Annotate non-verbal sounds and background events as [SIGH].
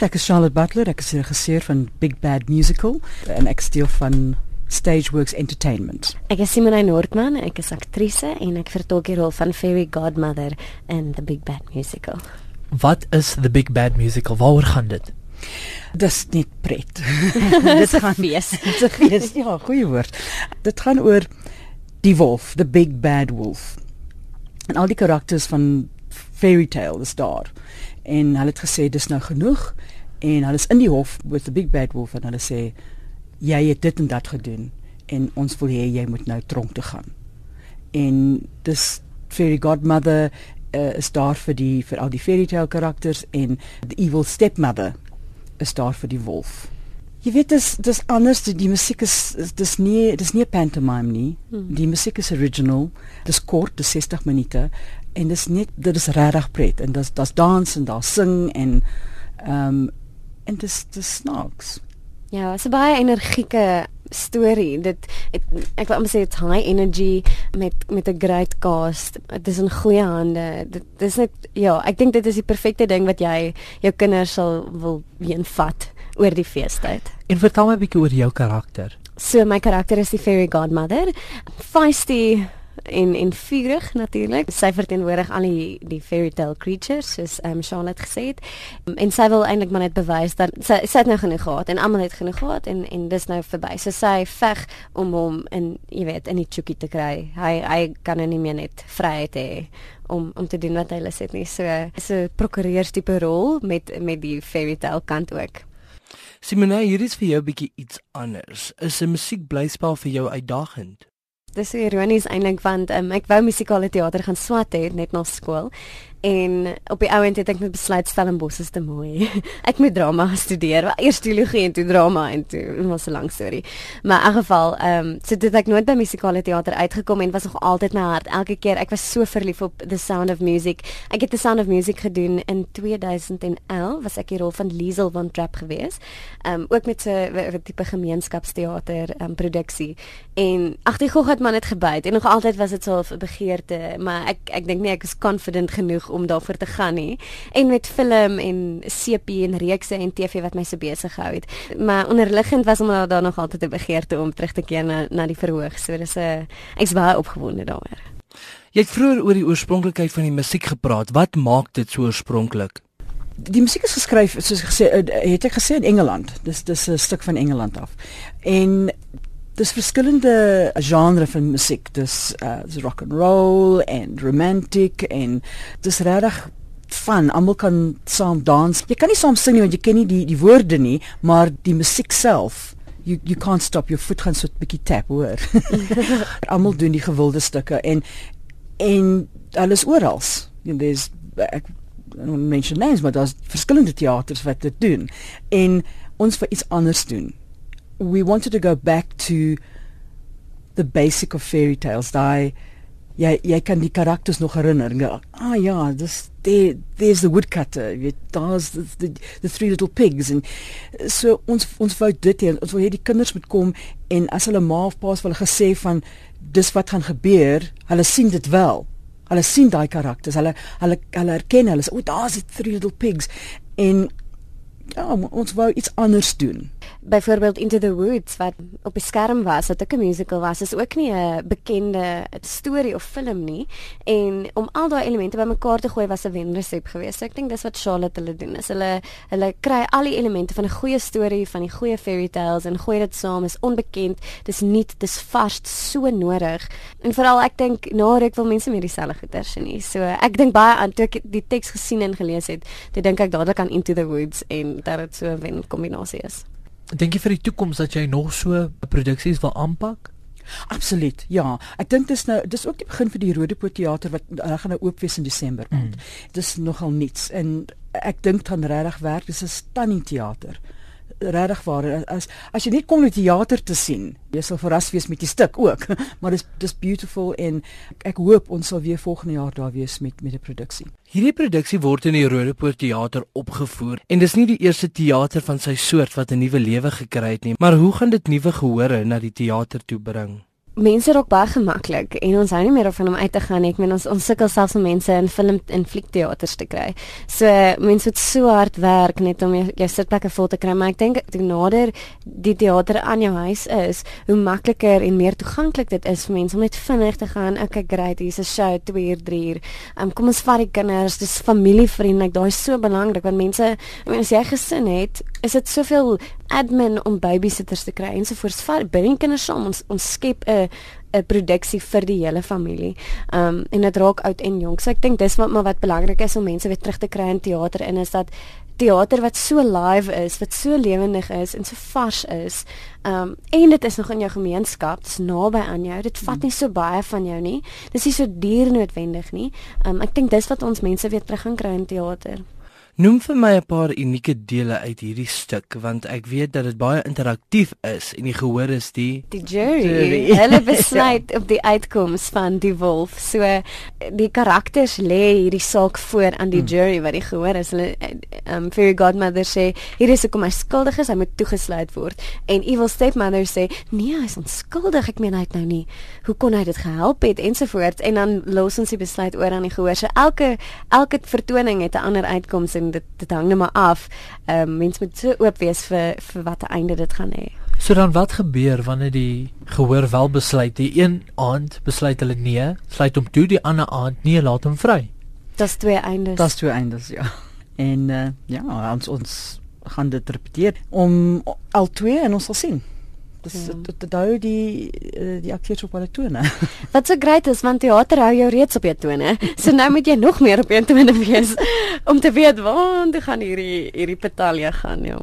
Ek is Charlotte Butler, ek is regisseur van Big Bad Musical en ek steel van Stageworks Entertainment. Ek is Simone Noordman, ek is aktrise en ek vertolk die rol van Fairy Godmother in The Big Bad Musical. Wat is The Big Bad Musical? Waaroor gaan dit? Dis net pret. [LAUGHS] dit gaan wees. Dit is fees. Ja, goeie woord. Dit gaan oor die wolf, the big bad wolf. En al die karakters van fairy tale is daar. En hulle het gesê dis nou genoeg en hulle is in die hof with the big bad wolf en hulle sê jy het dit en dat gedoen en ons wil hê jy moet nou tronk toe gaan. En dis fairy godmother uh, is daar vir die vir al die fairy tale karakters en the evil stepmother is daar vir die wolf. Jy weet dis dis anders die, die musiek is dis nie dis nie 'n pantomime nie. Hmm. Die musiek is original. Dis kort, dis 60 minute en dis net dit is regtig pret en dis dis dans en daar sing en ehm um, en dis dis snaaks. Ja, so baie energieke storie. Dit het, ek wil amper sê dit's high energy met met 'n great cast. Dit is in goeie hande. Dit dis net ja, ek dink dit is die perfekte ding wat jy jou kinders sal wil eenvat oor die feestyd. En vertel my 'n bietjie oor jou karakter. So my karakter is die fairy godmother. Feisty en en vurig natuurlik. Sy verteenwoordig al die die fairy tale creatures soos um, Charlotte gesê het. Um, en sy wil eintlik maar net bewys dat sy sy het nou genoeg gehad en almal het genoeg gehad en en dis nou verby. So sy veg om hom in jy weet in die chookie te kry. Hy hy kan nou nie meer net vryheid hê om om te doen wat hy lus het nie. So 'n prokureurs tipe rol met met die fairy tale kant ook. Simone, hier is vir jou 'n bietjie iets anders. Is 'n musiekblyspel vir jou uitdagend? Dis ironies eintlik want um, ek wou musikale teater gaan swat het net na skool En op die ouend het ek net besluit Stellenbosch is te mooi. [LAUGHS] ek moet drama studeer, eers teologie en toe drama en toe was 'n lang storie. Maar in elk geval, ehm um, so dit ek nooit by musikale teater uitgekom en was nog altyd my hart. Elke keer ek was so verlief op The Sound of Music. Ek het The Sound of Music gedoen in 2011 was ek die rol van Liesel van Trap gewees. Ehm um, ook met so 'n tipe gemeenskapsteater ehm um, produksie. En ag die gog het man net gebyt en nog altyd was dit so 'n begeerte, maar ek ek dink nie ek is confident genoeg om daarvoor te gaan nie. En met film en CP en reekse en TV wat my so besig gehou het. Maar onderliggend was omdat daar nog altyd 'n begeerte om terug te keer na na die verhoog. So dis 'n ek's baie opgewonde daaroor. Jy het vroeër oor die oorspronklikheid van die musiek gepraat. Wat maak dit so oorspronklik? Die musiek is geskryf soos gesê eh, het ek gesê in Engeland. Dis dis 'n stuk van Engeland af. En dis verskillende genre van musiek. Dis uh dis rock and roll en romantic en dis regtig van almal kan saam dans. Jy kan nie saam sing nie want jy ken nie die die woorde nie, maar die musiek self you you can't stop your foot gaan so 'n bietjie tap hoor. [LAUGHS] [LAUGHS] almal doen die gewilde stukke en en alles oral. You know, there's ek mention names maar daar's verskillende teaters wat dit doen en ons vir iets anders doen we wanted to go back to the basic of fairy tales. Daai jy jy kan die karakters nog herinner. Ja, ah ja, dis there there's the woodcutter. Jy daar's the, the the three little pigs and so ons ons wou dit hê ons wil hê die kinders moet kom en as hulle ma of pa se wel gesê van dis wat gaan gebeur, hulle sien dit wel. Hulle sien daai karakters. Hulle hulle hulle herken hulle. O, daar's die three little pigs en ja, ons wou iets anders doen byvoorbeeld Into the Woods wat op die skerm was, wat ook 'n musical was, is ook nie 'n bekende storie of film nie en om al daai elemente bymekaar te gooi was 'n wenresep geweest. So ek dink dis wat Charlotte hulle doen. Is hulle hulle kry al die elemente van 'n goeie storie, van die goeie fairy tales en gooi dit saam. Is onbekend, dis nuut, dis vars, so nodig. En veral ek dink na ruk wil mense meer dieselfde goeie sien nie. So ek dink baie aan toe ek die teks gesien en gelees het, toe dink ek dadelik aan Into the Woods en dat dit so 'n wen kombinasie is. Dink jy vir die toekoms dat jy nog so produksies wil aanpak? Absoluut. Ja, ek dink dis nou dis ook die begin vir die Rodepoort teater wat hulle gaan nou oop wees in Desember. Mm. Dis nogal niets en ek dink dan regtig werk dis 'n stunning teater regtig waar. As as jy net kom om die teater te sien jy sal verras wees met die stuk ook. [LAUGHS] Maar dis dis beautiful en ek hoop ons sal weer volgende jaar daar wees met met 'n produksie. Hierdie produksie word in die Rodepoort teater opgevoer en dis nie die eerste teater van sy soort wat 'n nuwe lewe gekry het nie maar hoe gaan dit nuwe gehore na die teater toe bring mense raak baie gemaklik en ons hou nie meer van om uit te gaan nie. Ek meen ons ons sukkel selfs om mense in film en fliekteaters te kry. So mense moet so hard werk net om jou, jou sitplekke vol te kry, maar ek dink hoe nader die teater aan jou huis is, hoe makliker en meer toeganklik dit is vir mense om net vinnig te gaan. Okay, great, hier's 'n show 2 uur, 3 uur. Um, kom ons vat die kinders, dis familievriendelik. Daai is so belangrik want mense, ek meen as jy gesin het, is dit soveel admin om babysitters te kry ensovoorts. Bring kinders saam. Ons ons skep 'n 'n produksie vir die hele familie. Um en dit raak oud en jonk. So ek dink dis wat maar wat belangrik is om mense weer terug te kry in teater in is dat teater wat so live is, wat so lewendig is en so vars is. Um en dit is nog in jou gemeenskap, dis naby aan jou. Dit vat nie so baie van jou nie. Dis nie so duur noodwendig nie. Um ek dink dis wat ons mense weer terug gaan kry in teater. Noem vir my 'n paar unieke dele uit hierdie stuk want ek weet dat dit baie interaktief is en die gehoor is die die jury. jury. [LAUGHS] Hulle [LAUGHS] besluit ja. op die uitkoms van die wolf. So die karakters lê hierdie saak voor aan die hmm. jury wat die gehoor is. Hulle um fairy godmother sê hier is hoekom hy skuldig is, hy moet toegesluit word. En evil stepmother sê nee, hy is onskuldig. Ek meen hy het nou nie hoe kon hy dit gehelp het ensovoorts en dan los ons die besluit oor aan die gehoor. So elke elke vertoning het 'n ander uitkoms en dit dit hang net maar af. Ehm um, mens moet so oop wees vir vir wat 'n einde dit gaan hê. So dan wat gebeur wanneer die gehoor wel besluit die een aand besluit hulle nee, sluit hom toe die ander aand nee, laat hom vry. Dis twee eindes. Dis twee eindes ja. En uh, ja, ons ons gaan dit repeteer om al twee en ons sal sien. Dis ja. dit hou die eh, die akteurs op hulle tone. [LAUGHS] Wat so great is want teater hou jou reeds op jou tone. So nou moet jy nog meer op jou tone wees [LAUGHS] om te weet waar toe gaan hierdie hierdie petalje gaan, ja.